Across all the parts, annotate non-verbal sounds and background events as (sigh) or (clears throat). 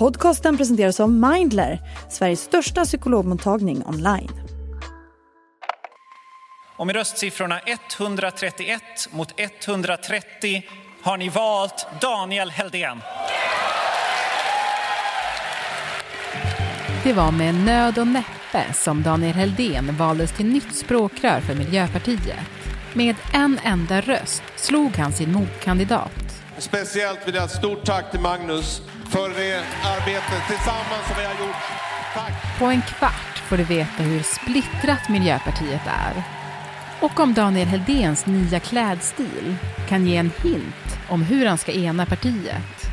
Podcasten presenteras av Mindler, Sveriges största psykologmottagning online. Och med röstsiffrorna 131 mot 130 har ni valt Daniel Heldén. Det var med nöd och näppe som Daniel Heldén valdes till nytt språkrör för Miljöpartiet. Med en enda röst slog han sin motkandidat. Speciellt vill jag ett stort tack till Magnus för det arbetet tillsammans som vi har gjort. Tack! På en kvart får du veta hur splittrat Miljöpartiet är. Och om Daniel Heldens nya klädstil kan ge en hint om hur han ska ena partiet.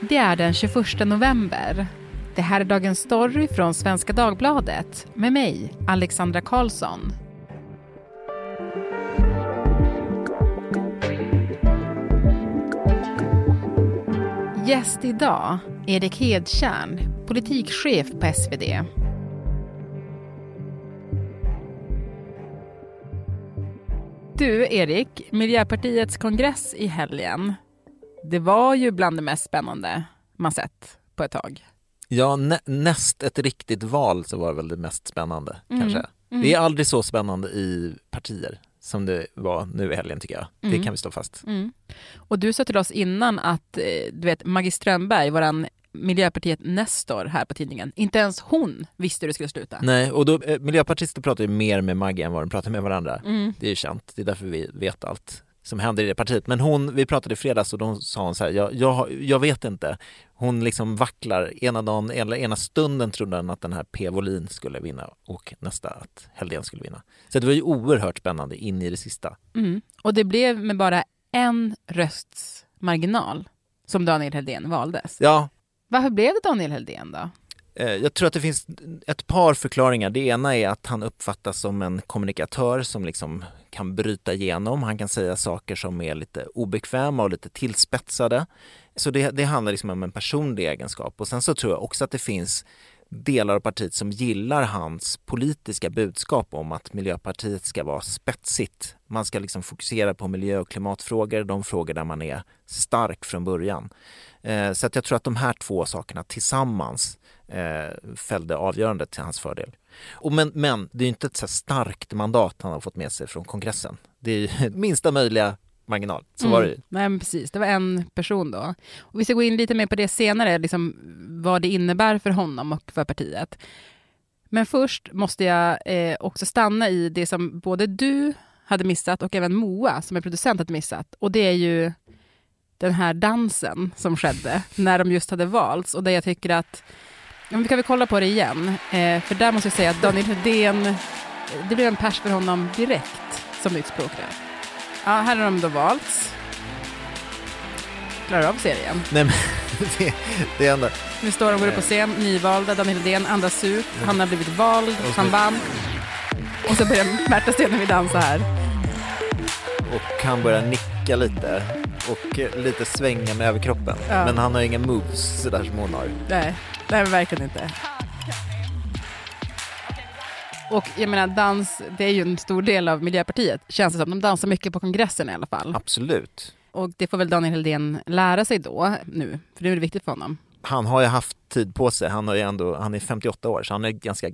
Det är den 21 november. Det här är Dagens Story från Svenska Dagbladet med mig, Alexandra Karlsson. Gäst idag, Erik Hedtjärn, politikchef på SvD. Du, Erik, Miljöpartiets kongress i helgen. Det var ju bland det mest spännande man sett på ett tag. Ja, nä näst ett riktigt val så var det väl det mest spännande mm. kanske. Mm. Det är aldrig så spännande i partier som det var nu i helgen tycker jag. Mm. Det kan vi slå fast. Mm. Och du sa till oss innan att eh, du vet Maggie Strömberg, våran Miljöpartiet Nestor här på tidningen. Inte ens hon visste hur det skulle sluta. Nej, och då, eh, miljöpartister pratar ju mer med Maggie än vad de pratar med varandra. Mm. Det är ju känt, det är därför vi vet allt som händer i det partiet. Men hon, vi pratade i fredags och då sa hon så här, jag, jag, jag vet inte. Hon liksom vacklar. Ena dagen, eller ena stunden trodde hon att den här P. Volin skulle vinna och nästa att Helldén skulle vinna. Så det var ju oerhört spännande in i det sista. Mm. Och det blev med bara en rösts marginal som Daniel Helldén valdes. Ja. Varför blev det Daniel Helldén då? Eh, jag tror att det finns ett par förklaringar. Det ena är att han uppfattas som en kommunikatör som liksom kan bryta igenom. Han kan säga saker som är lite obekväma och lite tillspetsade. Så det, det handlar liksom om en personlig egenskap. Och sen så tror jag också att det finns delar av partiet som gillar hans politiska budskap om att Miljöpartiet ska vara spetsigt. Man ska liksom fokusera på miljö och klimatfrågor, de frågor där man är stark från början. Eh, så att jag tror att de här två sakerna tillsammans eh, fällde avgörandet till hans fördel. Och men, men det är inte ett så starkt mandat han har fått med sig från kongressen. Det är ju (laughs) minsta möjliga marginal. Så mm. var det ju. Mm. Nej, precis. Det var en person då. Och vi ska gå in lite mer på det senare, liksom vad det innebär för honom och för partiet. Men först måste jag eh, också stanna i det som både du hade missat och även Moa, som är producent, hade missat. Och det är ju den här dansen som skedde när de just hade valts och där jag tycker att Ja, vi kan väl kolla på det igen, eh, för där måste jag säga att Daniel Hedén, det blev en pers för honom direkt som nytt språkrör. Ja, här har de då valts. Klarar av att se det igen? Nej, men (laughs) det, det är ändå... Nu står de går upp på scen, nyvalda, Daniel Hedén andas ut, han har blivit vald, han vann. Och så börjar Märta Stenevi dansa här. Och han börjar nicka lite och lite svänga med överkroppen. Ja. Men han har inga moves sådär som hon har. Nej, Nej, verkligen inte. Och jag menar, dans, det är ju en stor del av Miljöpartiet, känns det som. De dansar mycket på kongressen i alla fall. Absolut. Och det får väl Daniel Heldén lära sig då, nu, för det är viktigt för honom. Han har ju haft tid på sig, han, har ju ändå, han är 58 år, så han är ganska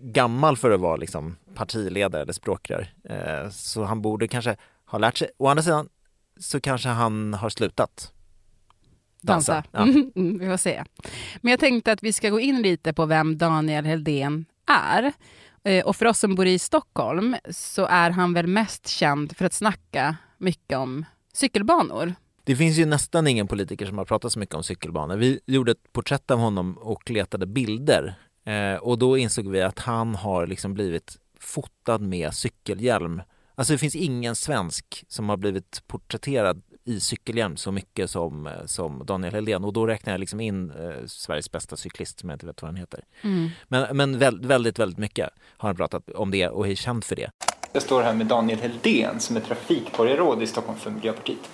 gammal för att vara liksom partiledare eller språkrör. Eh, så han borde kanske ha lärt sig. Å andra sidan så kanske han har slutat dansa. dansa. Ja. (laughs) Mm, vi får se. Men jag tänkte att vi ska gå in lite på vem Daniel Heldén är. Eh, och för oss som bor i Stockholm så är han väl mest känd för att snacka mycket om cykelbanor. Det finns ju nästan ingen politiker som har pratat så mycket om cykelbanor. Vi gjorde ett porträtt av honom och letade bilder eh, och då insåg vi att han har liksom blivit fotad med cykelhjälm. Alltså det finns ingen svensk som har blivit porträtterad i cykelhjälm så mycket som, eh, som Daniel Helén och då räknar jag liksom in eh, Sveriges bästa cyklist som jag inte vet vad han heter. Mm. Men, men väldigt, väldigt mycket har han pratat om det och är känd för det. Jag står här med Daniel Heldén som är trafikborgarråd i Stockholm för Miljöpartiet.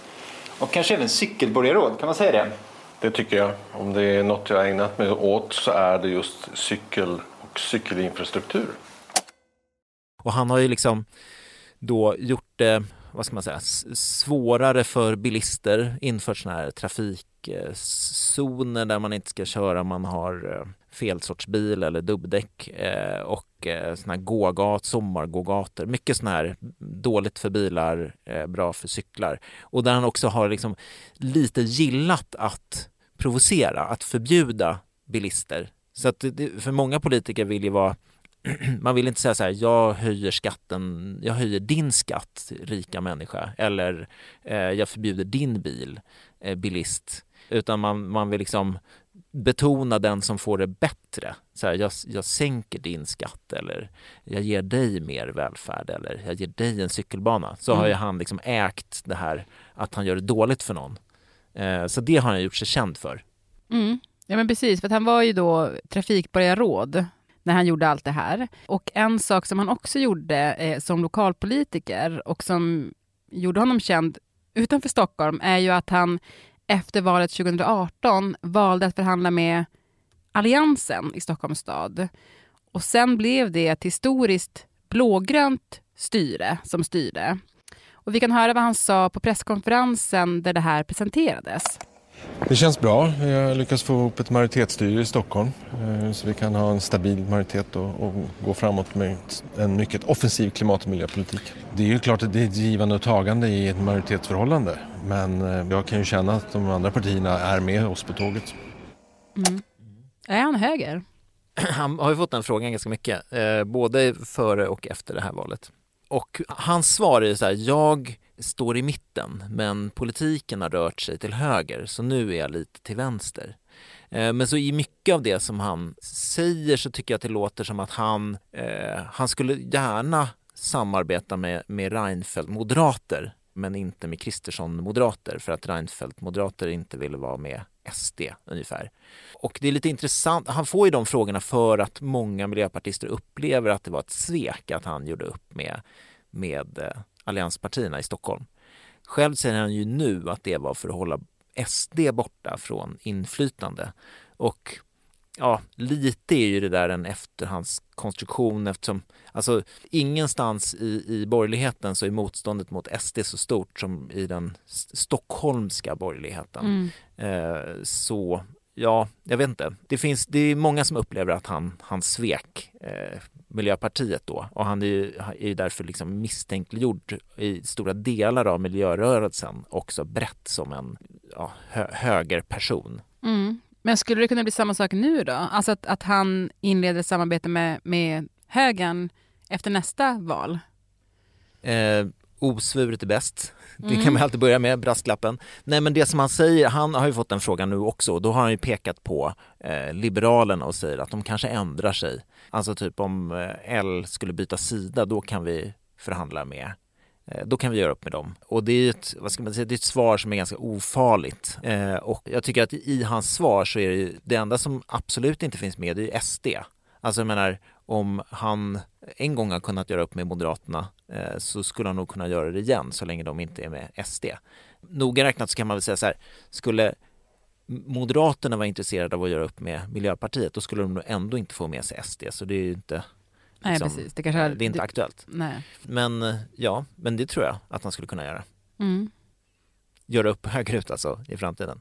Och kanske även cykelborgarråd, kan man säga det? Det tycker jag. Om det är något jag ägnat mig åt så är det just cykel och cykelinfrastruktur. Och han har ju liksom då gjort det vad ska man säga, svårare för bilister, infört sådana här trafikzoner där man inte ska köra om man har eh, fel sorts bil eller dubbdäck eh, och sådana såna här gågat, sommargågator. Mycket sådana här dåligt för bilar, bra för cyklar. Och där han också har liksom lite gillat att provocera, att förbjuda bilister. Så att det, för många politiker vill ju vara (clears throat) man vill inte säga så här, jag höjer skatten, jag höjer din skatt, rika människa, eller eh, jag förbjuder din bil, eh, bilist, utan man, man vill liksom betona den som får det bättre. Så här, jag, jag sänker din skatt eller jag ger dig mer välfärd eller jag ger dig en cykelbana. Så mm. har ju han liksom ägt det här att han gör det dåligt för någon. Eh, så det har han gjort sig känd för. Mm. Ja men precis, för han var ju då trafikborgarråd när han gjorde allt det här. Och en sak som han också gjorde eh, som lokalpolitiker och som gjorde honom känd utanför Stockholm är ju att han efter valet 2018 valde att förhandla med Alliansen i Stockholms stad. Och sen blev det ett historiskt blågrönt styre som styrde. Och vi kan höra vad han sa på presskonferensen där det här presenterades. Det känns bra. Vi har lyckats få ihop ett majoritetsstyre i Stockholm eh, så vi kan ha en stabil majoritet och, och gå framåt med en mycket offensiv klimat och miljöpolitik. Det är ju klart att det är ett givande och tagande i ett majoritetsförhållande men eh, jag kan ju känna att de andra partierna är med oss på tåget. Mm. Är han höger? (clears throat) Han har ju fått den frågan ganska mycket, eh, både före och efter det här valet. Och hans svar är så här, jag står i mitten men politiken har rört sig till höger så nu är jag lite till vänster. Eh, men så i mycket av det som han säger så tycker jag att det låter som att han, eh, han skulle gärna samarbeta med, med Reinfeldt-moderater men inte med Kristersson-moderater för att Reinfeldt-moderater inte ville vara med SD ungefär. Och det är lite intressant, han får ju de frågorna för att många miljöpartister upplever att det var ett svek att han gjorde upp med, med eh, allianspartierna i Stockholm. Själv säger han ju nu att det var för att hålla SD borta från inflytande. Och ja, lite är ju det där en efterhandskonstruktion eftersom alltså ingenstans i, i borgerligheten så är motståndet mot SD så stort som i den stockholmska borgerligheten. Mm. Eh, så ja, jag vet inte. Det, finns, det är många som upplever att han, han svek eh, Miljöpartiet då och han är ju, är ju därför liksom misstänkliggjord i stora delar av miljörörelsen också brett som en ja, hö, högerperson. Mm. Men skulle det kunna bli samma sak nu då? Alltså att, att han inleder samarbete med, med högern efter nästa val? Eh, osvuret är bäst. Det kan mm. man alltid börja med, brasklappen. Nej men det som han säger, han har ju fått den frågan nu också, då har han ju pekat på eh, Liberalerna och säger att de kanske ändrar sig. Alltså typ om eh, L skulle byta sida, då kan vi förhandla med eh, då kan vi göra upp med dem. Och det är ett, vad ska man säga, det är ett svar som är ganska ofarligt. Eh, och jag tycker att i hans svar så är det ju, det enda som absolut inte finns med, det är ju SD. Alltså jag menar, om han en gång har kunnat göra upp med Moderaterna eh, så skulle han nog kunna göra det igen så länge de inte är med SD. Noga räknat så kan man väl säga så här, skulle Moderaterna vara intresserade av att göra upp med Miljöpartiet då skulle de nog ändå inte få med sig SD så det är ju inte liksom, Nej, precis. Det, kanske är, det är inte det, aktuellt. Nej. Men ja, men det tror jag att han skulle kunna göra. Mm. Göra upp högerut alltså i framtiden.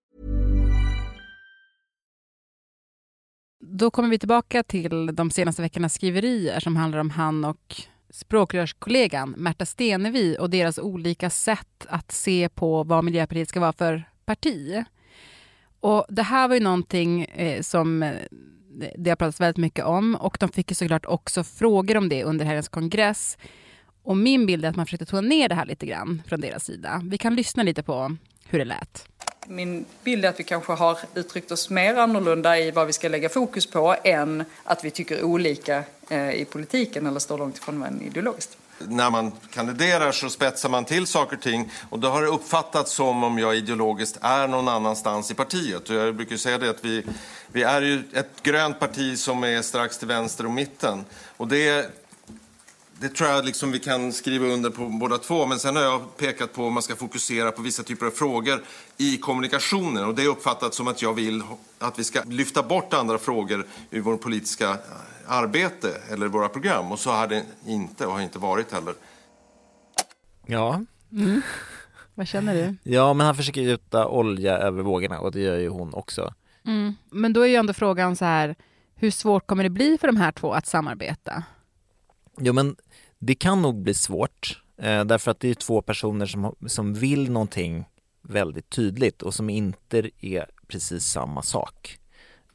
Då kommer vi tillbaka till de senaste veckornas skriverier som handlar om han och språkrörskollegan Märta Stenevi och deras olika sätt att se på vad Miljöpartiet ska vara för parti. Och det här var ju någonting eh, som eh, det har pratats väldigt mycket om och de fick ju såklart också frågor om det under helgens kongress. Och min bild är att man försökte tona ner det här lite grann från deras sida. Vi kan lyssna lite på hur det lät. Min bild är att vi kanske har uttryckt oss mer annorlunda i vad vi ska lägga fokus på än att vi tycker olika eh, i politiken eller står långt ifrån varandra ideologiskt. När man kandiderar så spetsar man till saker och ting och då har det uppfattats som om jag ideologiskt är någon annanstans i partiet. Och jag brukar säga det att vi, vi är ju ett grönt parti som är strax till vänster och mitten. Och det det tror jag liksom vi kan skriva under på båda två. Men sen har jag pekat på att man ska fokusera på vissa typer av frågor i kommunikationen. Och det är uppfattat som att jag vill att vi ska lyfta bort andra frågor ur vår politiska arbete eller våra program. Och så har det inte och har inte varit heller. Ja. Mm. Vad känner du? Ja, men han försöker gjuta olja över vågorna och det gör ju hon också. Mm. Men då är ju ändå frågan så här, hur svårt kommer det bli för de här två att samarbeta? Jo, men det kan nog bli svårt eh, därför att det är två personer som, som vill någonting väldigt tydligt och som inte är precis samma sak.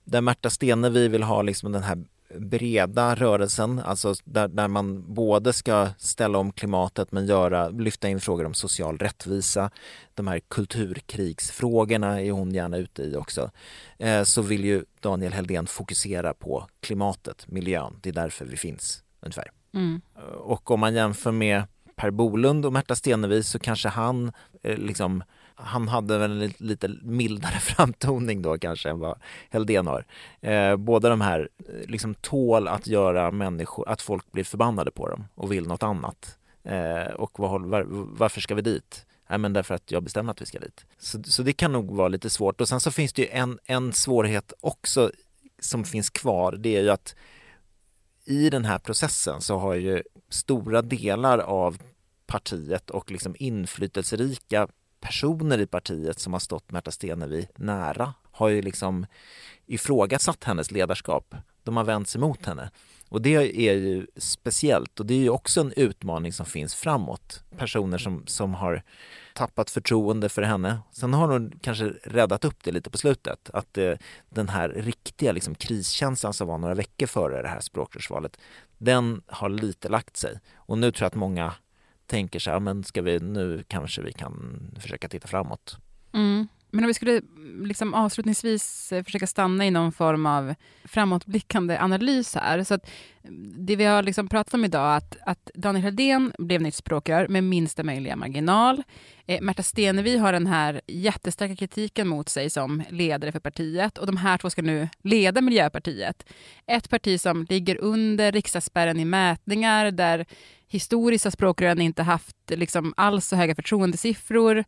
Där Märta Stenevi vill ha liksom den här breda rörelsen, alltså där, där man både ska ställa om klimatet men göra, lyfta in frågor om social rättvisa, de här kulturkrigsfrågorna är hon gärna ute i också, eh, så vill ju Daniel Heldén fokusera på klimatet, miljön, det är därför vi finns ungefär. Mm. Och om man jämför med Per Bolund och Märta Stenevi så kanske han eh, liksom han hade väl en lite mildare (laughs) framtoning då kanske än vad Heldén har. Eh, båda de här eh, liksom tål att göra människor, att folk blir förbannade på dem och vill något annat. Eh, och var, var, varför ska vi dit? Nej men därför att jag bestämmer att vi ska dit. Så, så det kan nog vara lite svårt och sen så finns det ju en, en svårighet också som finns kvar. Det är ju att i den här processen så har ju stora delar av partiet och liksom inflytelserika personer i partiet som har stått Märta Stenevi nära har ju liksom ifrågasatt hennes ledarskap. De har vänt sig mot henne. Och det är ju speciellt och det är ju också en utmaning som finns framåt. Personer som, som har tappat förtroende för henne. Sen har hon kanske räddat upp det lite på slutet. Att eh, den här riktiga liksom, kriskänslan som var några veckor före det här språkrörsvalet, den har lite lagt sig. Och nu tror jag att många tänker så här, men ska vi, nu kanske vi kan försöka titta framåt. Mm. Men om vi skulle mm, liksom avslutningsvis eh, försöka stanna i någon form av framåtblickande analys här. Så att mm, det vi har liksom pratat om idag, att, att Daniel Heldén blev nytt språkrör med minsta möjliga marginal. Eh, Märta Stenevi har den här jättestarka kritiken mot sig som ledare för partiet och de här två ska nu leda Miljöpartiet. Ett parti som ligger under riksdagsspärren i mätningar där historiska språkrören inte haft liksom alls så höga förtroendesiffror.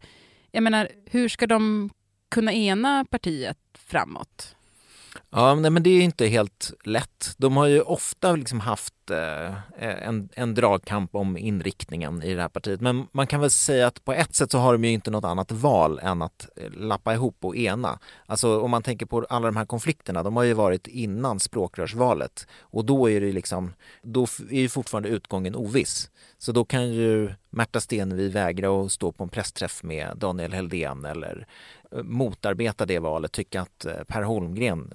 Jag menar, hur ska de kunna ena partiet framåt? Ja, men det är inte helt lätt. De har ju ofta liksom haft Eh, en, en dragkamp om inriktningen i det här partiet. Men man kan väl säga att på ett sätt så har de ju inte något annat val än att eh, lappa ihop och ena. Alltså om man tänker på alla de här konflikterna, de har ju varit innan språkrörsvalet och då är det liksom, då är ju fortfarande utgången oviss. Så då kan ju Märta Stenevi vägra att stå på en pressträff med Daniel Heldén eller eh, motarbeta det valet, tycka att Per Holmgren,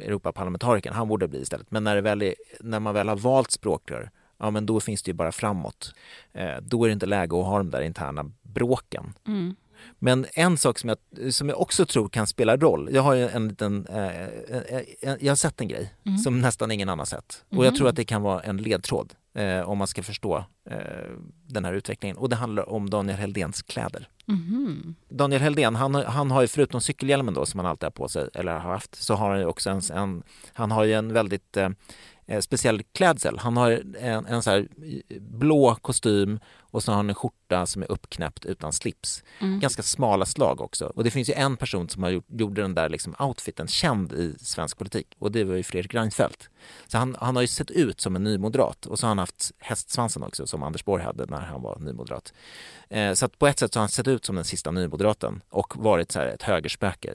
Europaparlamentarikern, han borde bli istället. Men när, det väl är, när man väl har valt språkrör, ja men då finns det ju bara framåt. Eh, då är det inte läge att ha de där interna bråken. Mm. Men en sak som jag, som jag också tror kan spela roll, jag har en liten, eh, jag har sett en grej mm. som nästan ingen annan sett och jag mm. tror att det kan vara en ledtråd eh, om man ska förstå eh, den här utvecklingen och det handlar om Daniel Heldéns kläder. Mm. Daniel Heldén, han, han har ju förutom cykelhjälmen då som han alltid har på sig, eller har haft, så har han ju också en, en han har ju en väldigt eh, eh speciell klädsel. Han har en, en så här blå kostym och så har han en skjorta som är uppknäppt utan slips. Mm. Ganska smala slag också. Och det finns ju en person som har gjort, gjorde den där liksom outfiten känd i svensk politik och det var ju Fredrik Reinfeldt. Så han, han har ju sett ut som en nymoderat och så har han haft hästsvansen också som Anders Borg hade när han var nymoderat. Eh, så att på ett sätt så har han sett ut som den sista nymoderaten och varit så här ett högerspöke.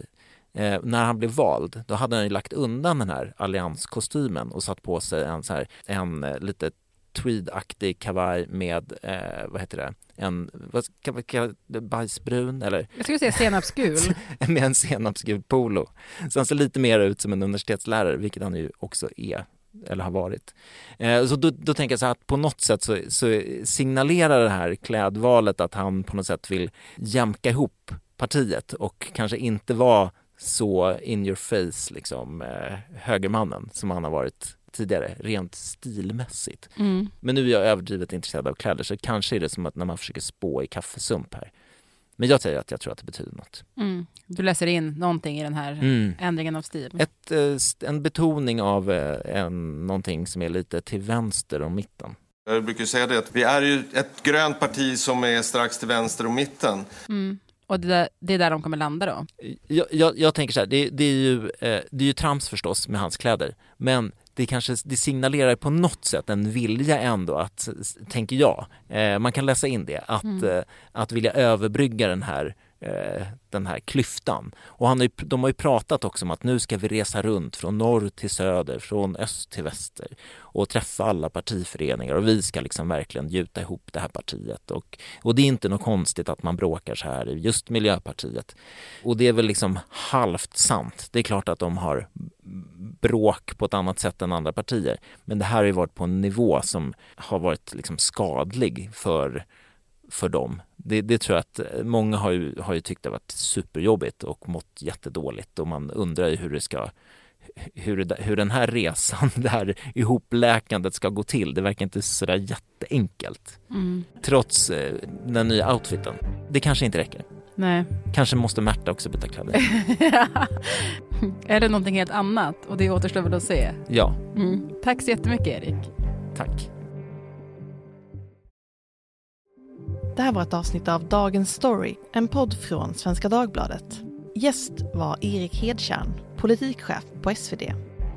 Eh, när han blev vald, då hade han ju lagt undan den här allianskostymen och satt på sig en, så här, en eh, lite tweedaktig kavaj med, eh, vad heter det, en, vad ska man kalla det, bajsbrun eller? Jag skulle säga senapsgul. (laughs) med en senapsgul polo. Så han ser lite mer ut som en universitetslärare, vilket han ju också är eller har varit. Eh, så då, då, tänker jag så här att på något sätt så, så, signalerar det här klädvalet att han på något sätt vill jämka ihop partiet och kanske inte vara så in your face liksom eh, högermannen som han har varit tidigare, rent stilmässigt. Mm. Men nu är jag överdrivet intresserad av kläder så kanske är det som att när man försöker spå i kaffesump här. Men jag säger att jag tror att det betyder något. Mm. Du läser in någonting i den här mm. ändringen av stil? Ett, eh, en betoning av eh, en, någonting som är lite till vänster om mitten. Jag brukar säga det att vi är ju ett grönt parti som är strax till vänster om mitten. Mm. Och det, där, det är där de kommer landa då? Jag, jag, jag tänker så här, det, det, är ju, eh, det är ju trams förstås med hans kläder, men det kanske det signalerar på något sätt en vilja ändå att, tänker jag, eh, man kan läsa in det, att, mm. eh, att vilja överbrygga den här Eh, den här klyftan. Och han har ju, de har ju pratat också om att nu ska vi resa runt från norr till söder, från öst till väster och träffa alla partiföreningar och vi ska liksom verkligen gjuta ihop det här partiet. Och, och det är inte något konstigt att man bråkar så här i just Miljöpartiet. Och det är väl liksom halvt sant. Det är klart att de har bråk på ett annat sätt än andra partier. Men det här har ju varit på en nivå som har varit liksom skadlig för för dem. Det, det, tror jag att många har ju, har ju tyckt det varit superjobbigt och mått jättedåligt och man undrar ju hur det ska hur, hur den här resan, (laughs) det här ihopläkandet ska gå till. Det verkar inte sådär jätteenkelt. Mm. Trots eh, den nya outfiten. Det kanske inte räcker. Nej. Kanske måste Märta också byta kläder. (laughs) Är det någonting helt annat? Och det återstår väl att se. Ja. Mm. Tack så jättemycket Erik. Tack. Det här var ett avsnitt av Dagens Story, en podd från Svenska Dagbladet. Gäst var Erik Hedtjärn, politikchef på SvD.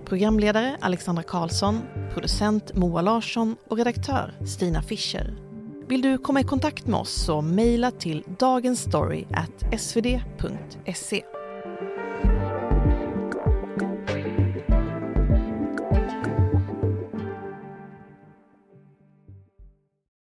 Programledare Alexandra Karlsson, producent Moa Larsson och redaktör Stina Fischer. Vill du komma i kontakt med oss så mejla till dagensstory.svd.se.